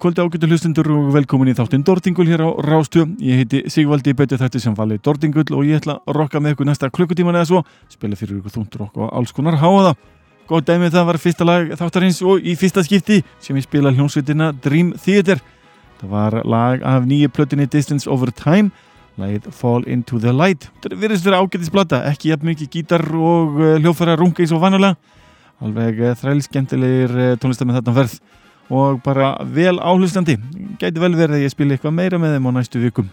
Kvöldi ágættu hlustundur og velkomin í þáttinn Dordingul hér á Rástu. Ég heiti Sigvaldi Bötti þetta sem vali Dordingul og ég ætla að rokka með ykkur næsta klukkutíman eða svo. Spila fyrir ykkur þúndur okkur og alls konar háa það. Góð dæmið það var fyrsta lag þáttarins og í fyrsta skipti sem ég spila hljónsveitina Dream Theater. Það var lag af nýju plötinni Distance Over Time, lagið Fall Into The Light. Það virðist vera ágættisblata, ekki jafn mikið gítar og uh, hljófæra runga eins og vannulega. Alveg uh, þrælskemmtilegir uh, tónlistar með þetta verð og bara vel áhlustandi. Gæti vel verið að ég spila eitthvað meira með þeim á næstu vikum.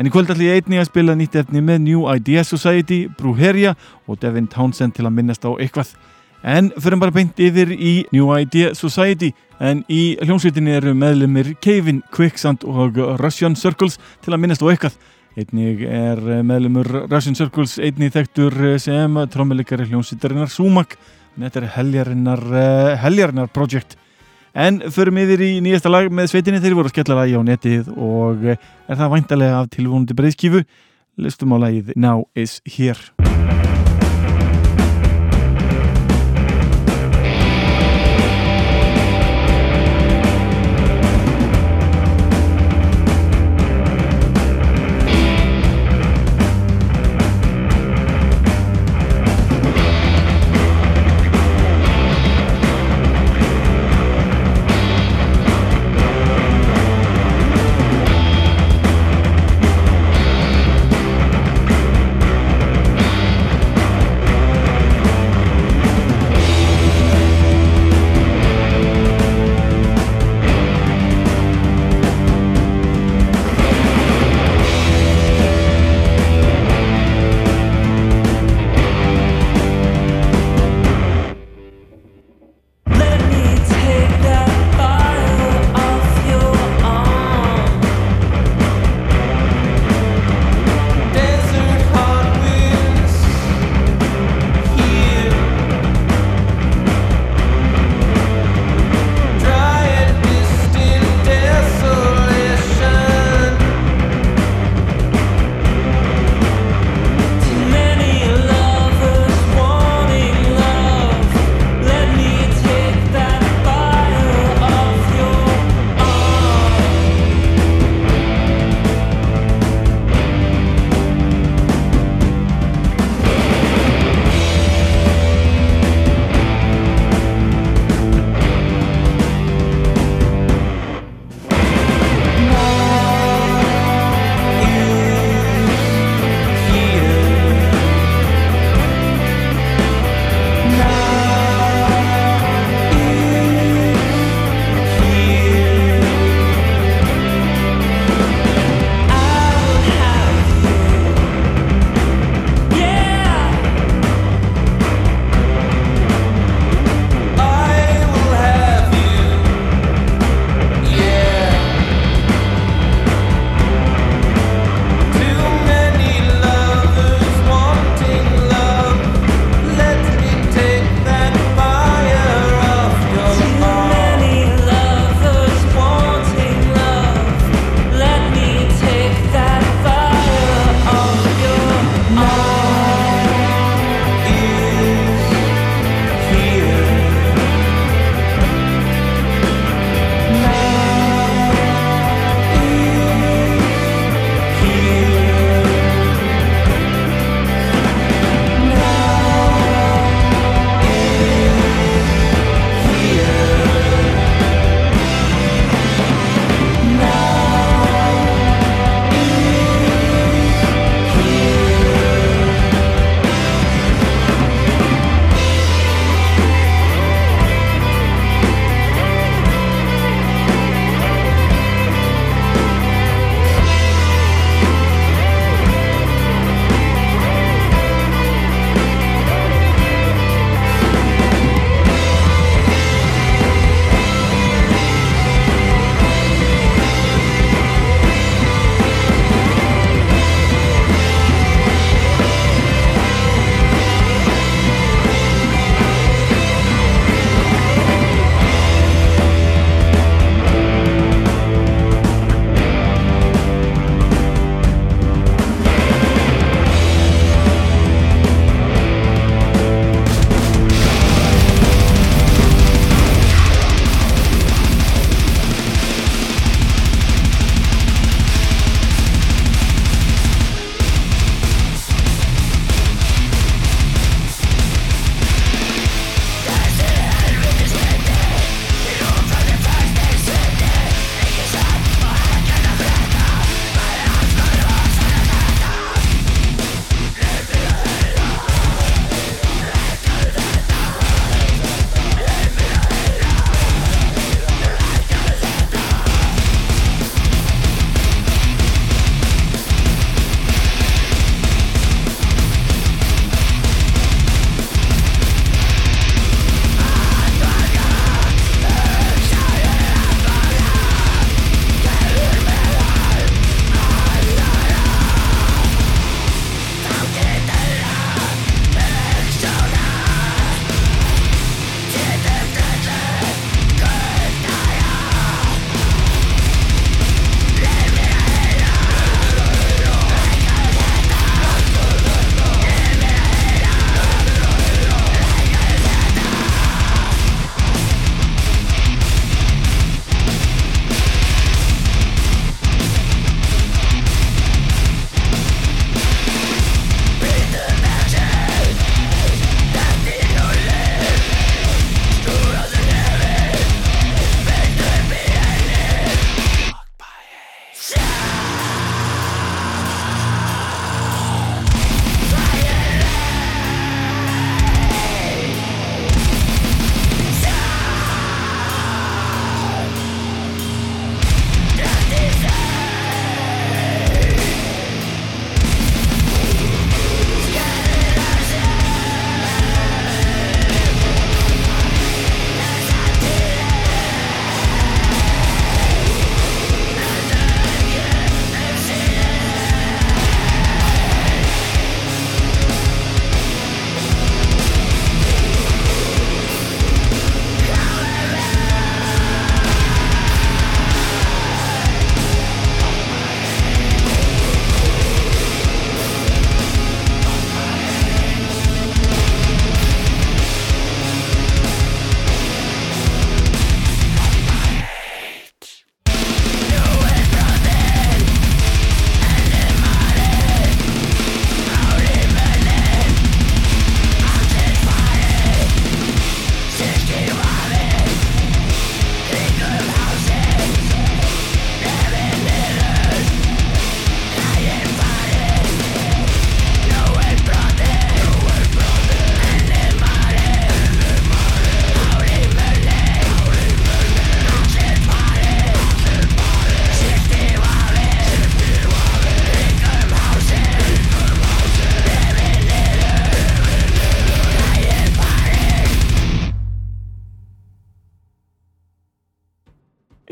En í kvöld ætlum ég einni að spila nýtt efni með New Idea Society, Brujeria og Devin Townsend til að minnast á eitthvað. En förum bara beint yfir í New Idea Society. En í hljómsveitinni eru meðlumir Kevin, Quicksand og Russian Circles til að minnast á eitthvað. Einnig er meðlumur Russian Circles einnig þekktur sem trommelikari hljómsveitarinnar Sumak. Þetta er heljarinnar, heljarinnar projekt En förum yfir í nýjasta lag með sveitinni þeir voru að skella lagi á netið og er það væntalega af tilvonandi breyðskifu. Listum á lagið Now is Here.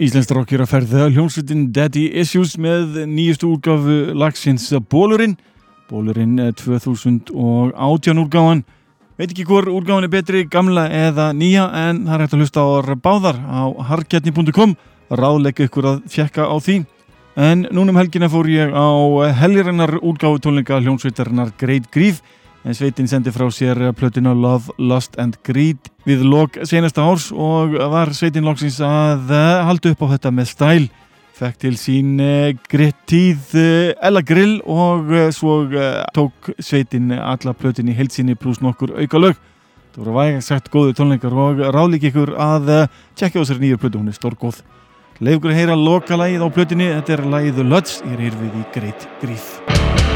Íslensk rockir að ferða hljómsveitin Daddy Issues með nýjustu úrgafu lagsins Bólurinn Bólurinn 2018 úrgáðan veit ekki hvort úrgáðan er betri, gamla eða nýja en það er hægt að hlusta á báðar á harkjarni.com ráðleika ykkur að fjekka á því. En núnum helgina fór ég á helgirinnar úrgáðu tónleika hljómsveitarinnar Great Grief en sveitin sendi frá sér plötinu Love, Lust and Greed við lok senasta árs og var sveitin loksins að eh, halda upp á þetta með stæl. Fekk til sín uh, grittíð uh, Ella Grill og svo tók sveitin alla plötin í heilsinni pluss nokkur auka lög það voru vægast sagt góðu tónleikar og ráðlík ykkur að tjekka á sér nýjur plötu, hún er stór góð leiður að heyra loka lægið á plötinni þetta er lægið Luds, ég er hér við í Great Grief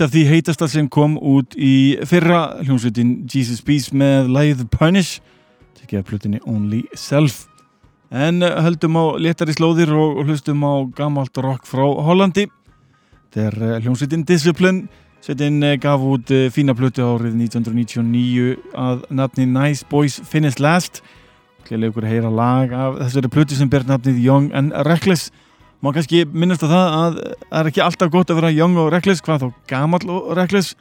eitt af því heitasta sem kom út í fyrra hljómsveitin Jesus Peace með lægið Punish tekið af plutinni Only Self. En eh, höldum á léttari slóðir og hlustum á gamalt rock frá Hollandi. Þegar eh, hljómsveitin Discipline Sveitin eh, gaf út fína plötu árið 1999 að nafni Nice Boys Finish Last. Gleðilega ykkur að heyra lag af þessari plötu sem ber nafnið Young and Reckless Má kannski minnast á það að það er ekki alltaf gott að vera young og reckless hvað þá gamall og reckless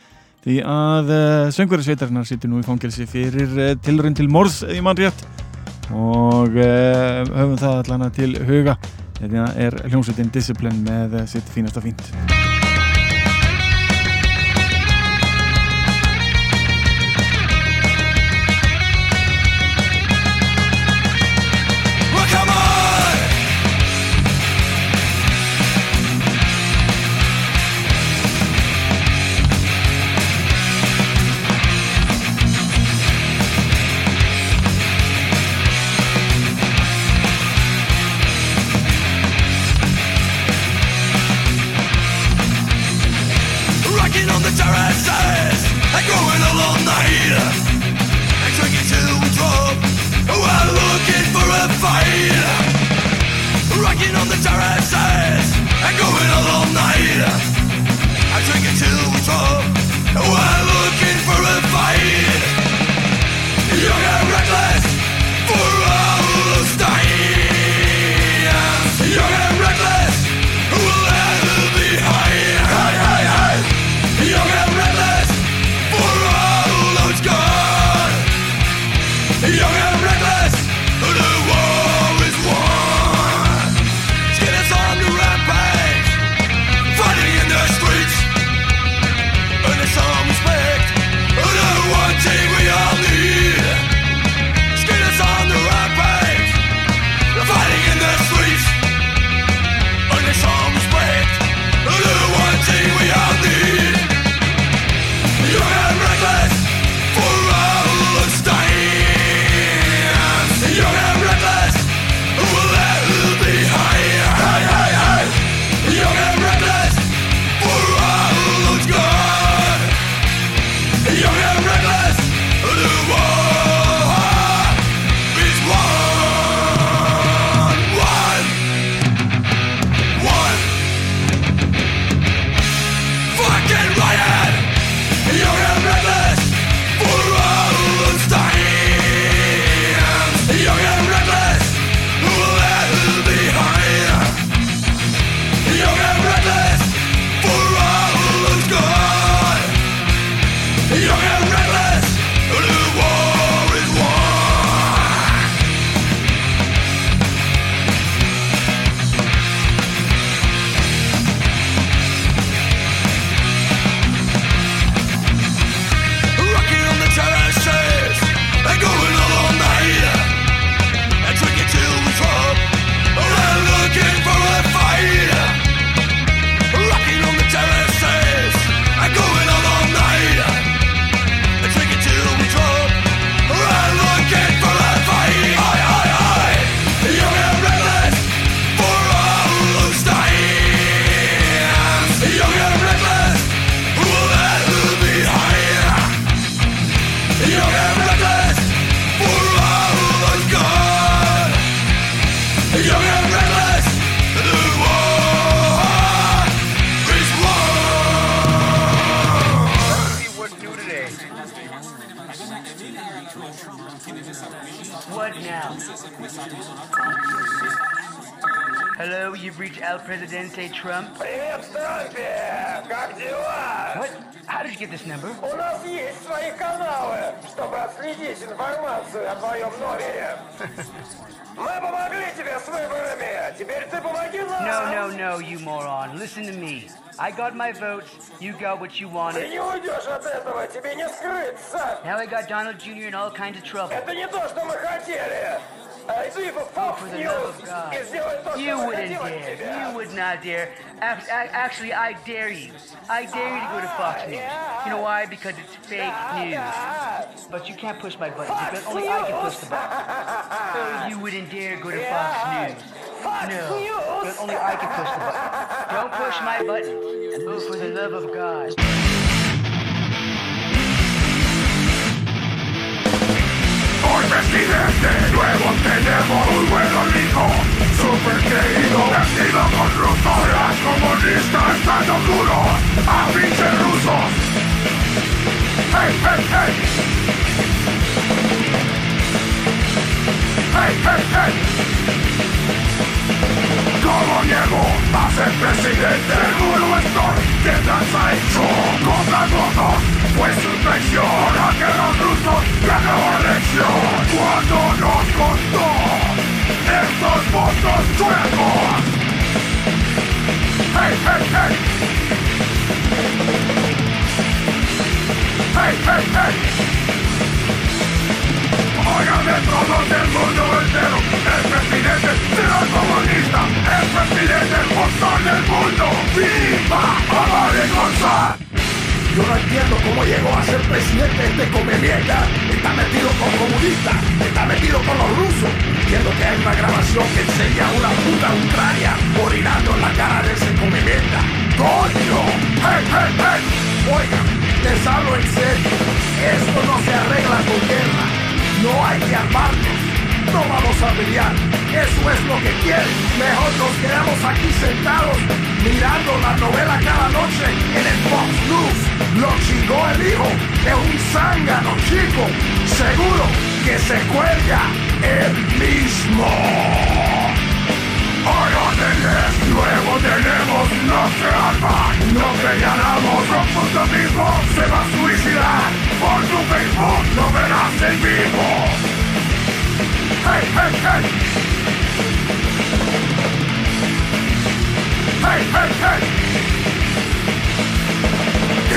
því að uh, söngveri sveitarinnar sittir nú í fangelsi fyrir uh, tilrönd til mors í mann rétt og uh, höfum það allan til huga. Þetta er hljómsveitin Discipline með sitt fínasta fínt What now? Presidente Trump. Привет, Трампе! Как дела? What? How did you get this number? У нас есть свои каналы, чтобы отследить информацию о твоем номере. Мы помогли тебе с выборами. Теперь ты помоги нам. No, no, no, you moron. Listen to me. I got my votes. You got what you wanted. Ты не уйдешь от этого. Тебе не скрыться. Now I got Donald Jr. in all kinds of trouble. Это не то, что мы хотели. Oh. You wouldn't dare. You would not dare. Actually, I dare you. I dare you to go to Fox News. You know why? Because it's fake news. But you can't push my buttons because only I can push the button. So you wouldn't dare go to Fox News. No, but only I can push the button. Don't push my button. Move for the love of God. Presidente, nuevo tenemos un nuevo hijo Super querido, vestido con ruso Las comunistas están oscuros A pinches rusos Hey, hey, hey Hey, hey, hey ¿Cómo llego a ser presidente? Seguro estoy que has hecho cosas votos Fue su traición a que los rusos mejor elección. Cuando nos costó estos votos chuecos. Hey, hey, hey. Hey, hey, hey Oigan de todos del mundo entero El presidente será comunista El presidente el motor del mundo ¡Viva Amare González! Yo no entiendo cómo llegó a ser presidente este come mierda. Está metido con comunistas, está metido con los rusos. Entiendo que hay una grabación que enseña a una puta Ucrania orinando en la cara de ese come mierda. ¡Coño! ¡Hey, hey, hey! Oigan, les hablo en serio. Esto no se arregla con guerra. No hay que armarnos. No vamos a pelear. Eso es lo que quieren. Mejor nos quedamos aquí sentados mirando la novela cada noche en el Fox News. Lo chingó el hijo de un zángano chico. Seguro que se cuelga el mismo. Hoy órdenes, luego tenemos no se arma, no te ganamos, Profundo mismo se va a suicidar, por tu Facebook lo verás en vivo. Hey, hey, hey. Hey, hey, hey.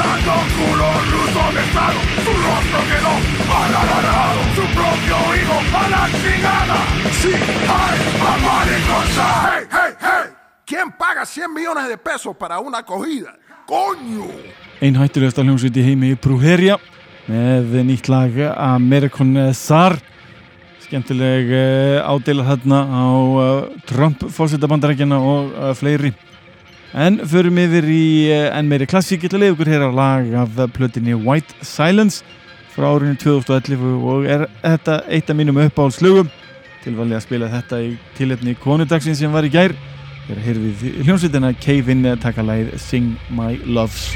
Dando culo ruso de estado, su rostro quedó alargado, su propio hijo a la chingada. Sí, hay amaricosa. Hey, hey, hey. ¿Quién paga 100 millones de pesos para una acogida? ¡Coño! Einn hættulegasta hljómsveit í heimi Prúherja með nýtt lag American Sar skemmtileg uh, ádela þarna á uh, Trump fósitabandarækjana og uh, fleiri en förum yfir í uh, enn meiri klassík. Leiða ykkur hér að lag af plötinni White Silence frá árinu 2011 og er þetta eitt af mínum uppáhaldslugum tilvalið að spila þetta í tilefni konudagsinn sem var í gær. Hér heyrðum við hljómsveitina Cave-In taka lagið Sing My Loves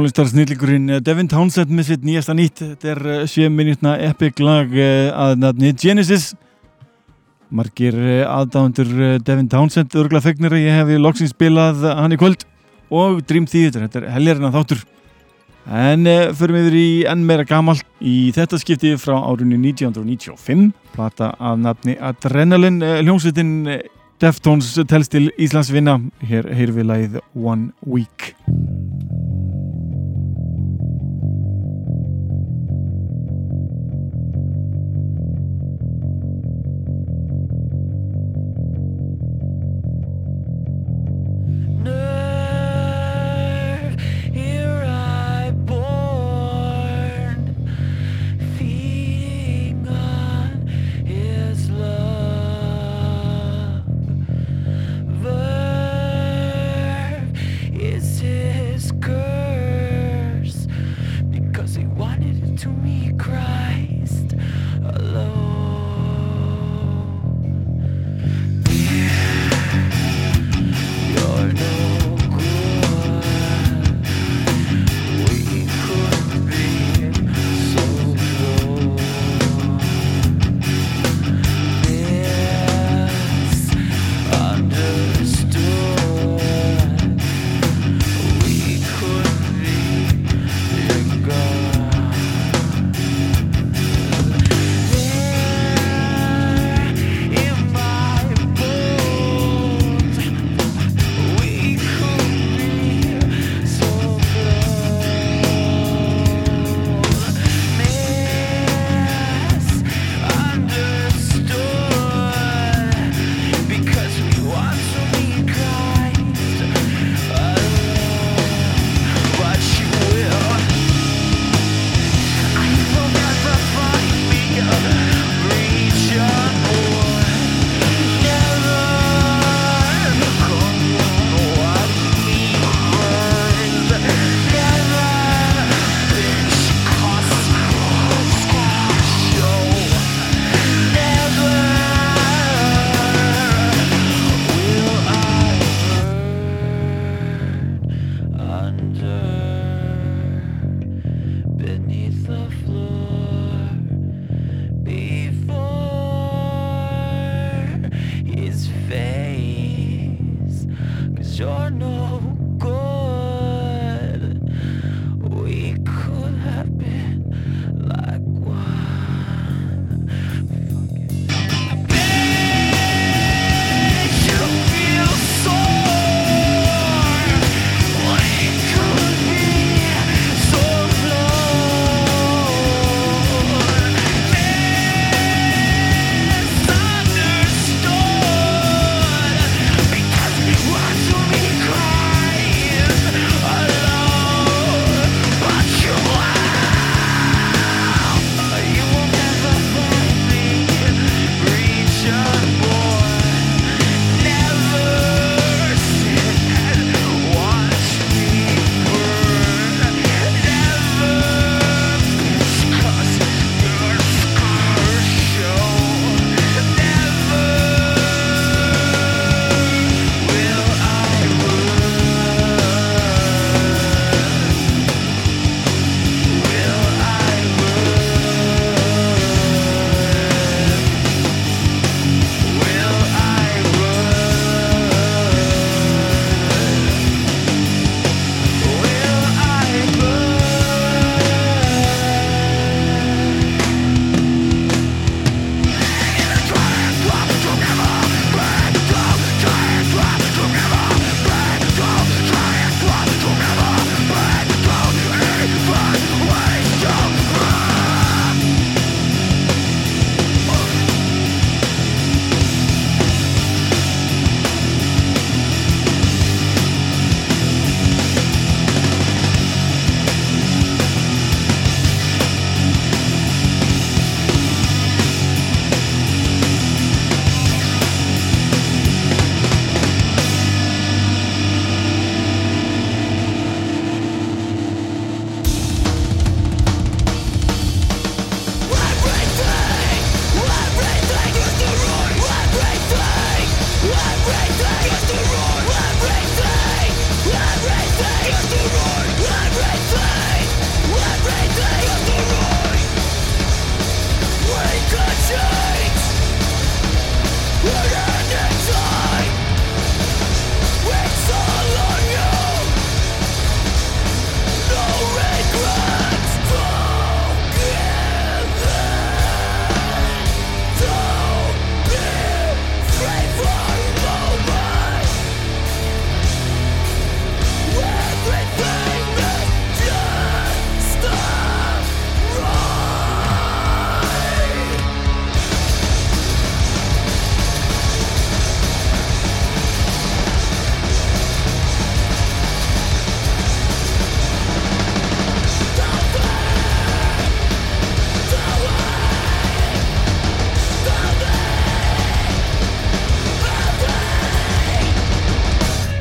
Tónlistarsnillingurinn Devin Townsend með sitt nýjasta nýtt. Þetta er 7 minútna epic lag eh, að nafni Genesis. Margir eh, aðdándur eh, Devin Townsend örgla fegnir ég hefi loksins spilað hann í kvöld. Og Dream Theater, þetta er heljarinn að þáttur. En förum yfir í enn meira gamalt í þetta skipti frá árunni 1995 plata að nafni Adrenaline hljómsveitin Deftones telst til Íslands vinna hér heyr við lagið One Week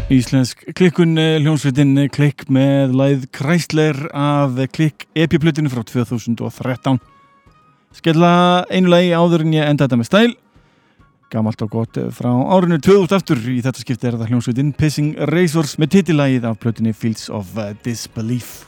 Íslensk klikkun eh, hljónsveitin eh, klikk með læð Chrysler af klikk epiplutinu frá 2013 skella einu lagi áður en ég enda þetta með stæl. Gamalt og gott eh, frá árinu 2000 aftur. Í þetta skipti er það hljónsveitin Pissing Razors með titilægið af plötinu Fields of Disbelief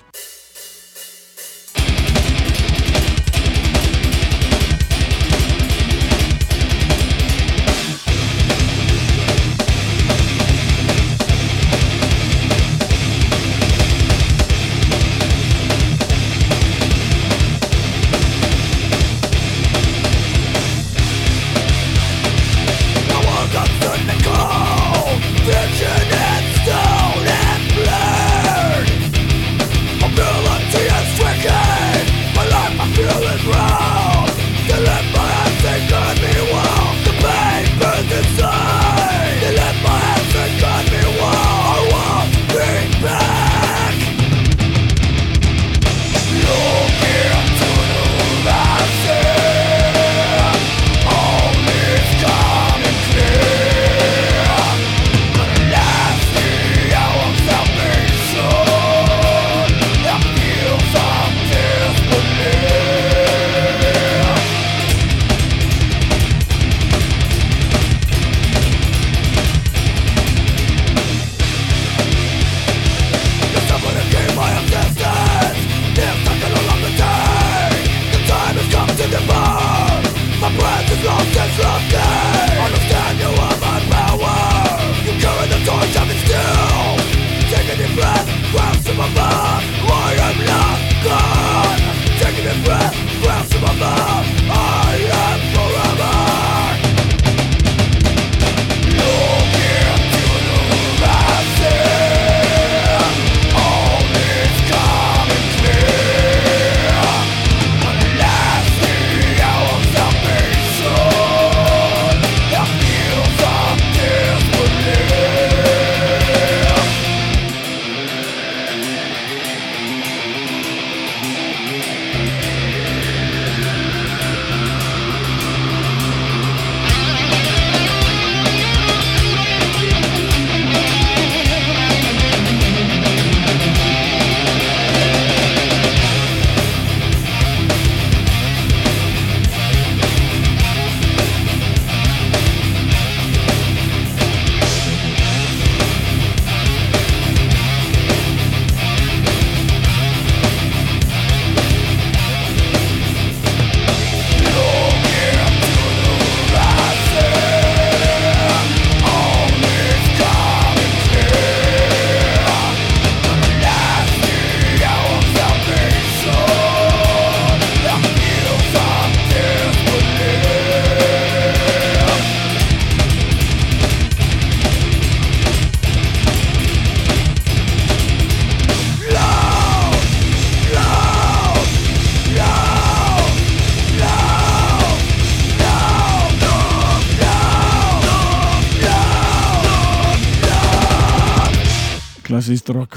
above, I am not gone. Taking a breath, grasp above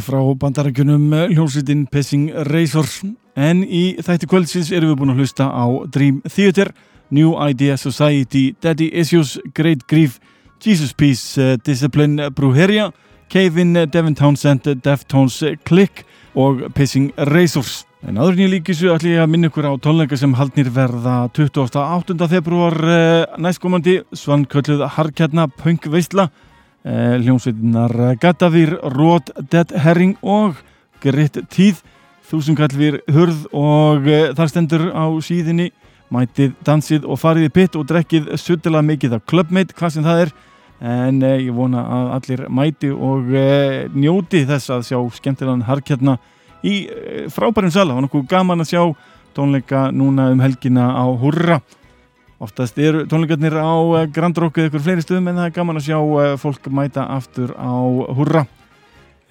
frá bandarækjunum hljómsveitin Pissing Razors en í þætti kvöldsins erum við búin að hlusta á Dream Theater New Idea Society, Daddy Issues Great Grief, Jesus Peace uh, Discipline Brujeria Kevin, Devin Townsend, Deftones Click og Pissing Razors en áður en ég líki svo ætlum ég að minna ykkur á tónleika sem haldnir verða 28. februar næstkomandi svankölluð Harkjarna Punk Veistla Eh, hljómsveitinar Gatavir, Rót, Dead Herring og Gritt Tíð. Þúsungallvir hurð og e, þar stendur á síðinni mætið dansið og farið pitt og drekkið suttilega mikið af Clubmate, hvað sem það er. En e, ég vona að allir mæti og njóti þess að sjá skemmtilegan harkjarna í frábærum sala, var nokkuð gaman að sjá tónleika núna um helgina á Hurra Oftast eru tónleikarnir á eh, Grand Rock eða ykkur fleiri stöðum en það er gaman að sjá eh, fólk mæta aftur á hurra.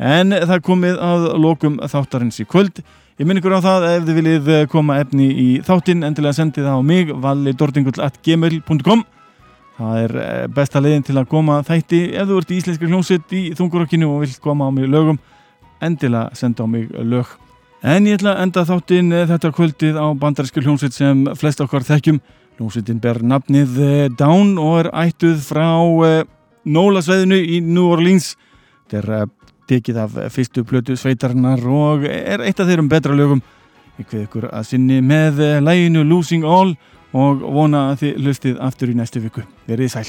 En það komið að lokum þáttarins í kvöld. Ég minn ykkur á það ef þið viljið eh, koma efni í þáttinn, endilega sendið það á mig, validordingull.gmail.com Það er besta leiðin til að koma þætti ef þú ert í íslenskri hljómsett í þungurokkinu og vilt koma á mig lögum, endilega senda á mig lög. En ég ætla að enda þáttinn þetta kvöldið á bandarísku hljómsett sem flest okkar þekkjum Ljónsveitin ber nafnið eh, Down og er ættuð frá eh, Nólasveðinu í New Orleans. Þetta er uh, tekið af fyrstu plötu sveitarinnar og er eitt af þeirrum betra lögum. Kveð ykkur að sinni með læginu Losing All og vona að þið hlustið aftur í næstu viku. Verið sæl.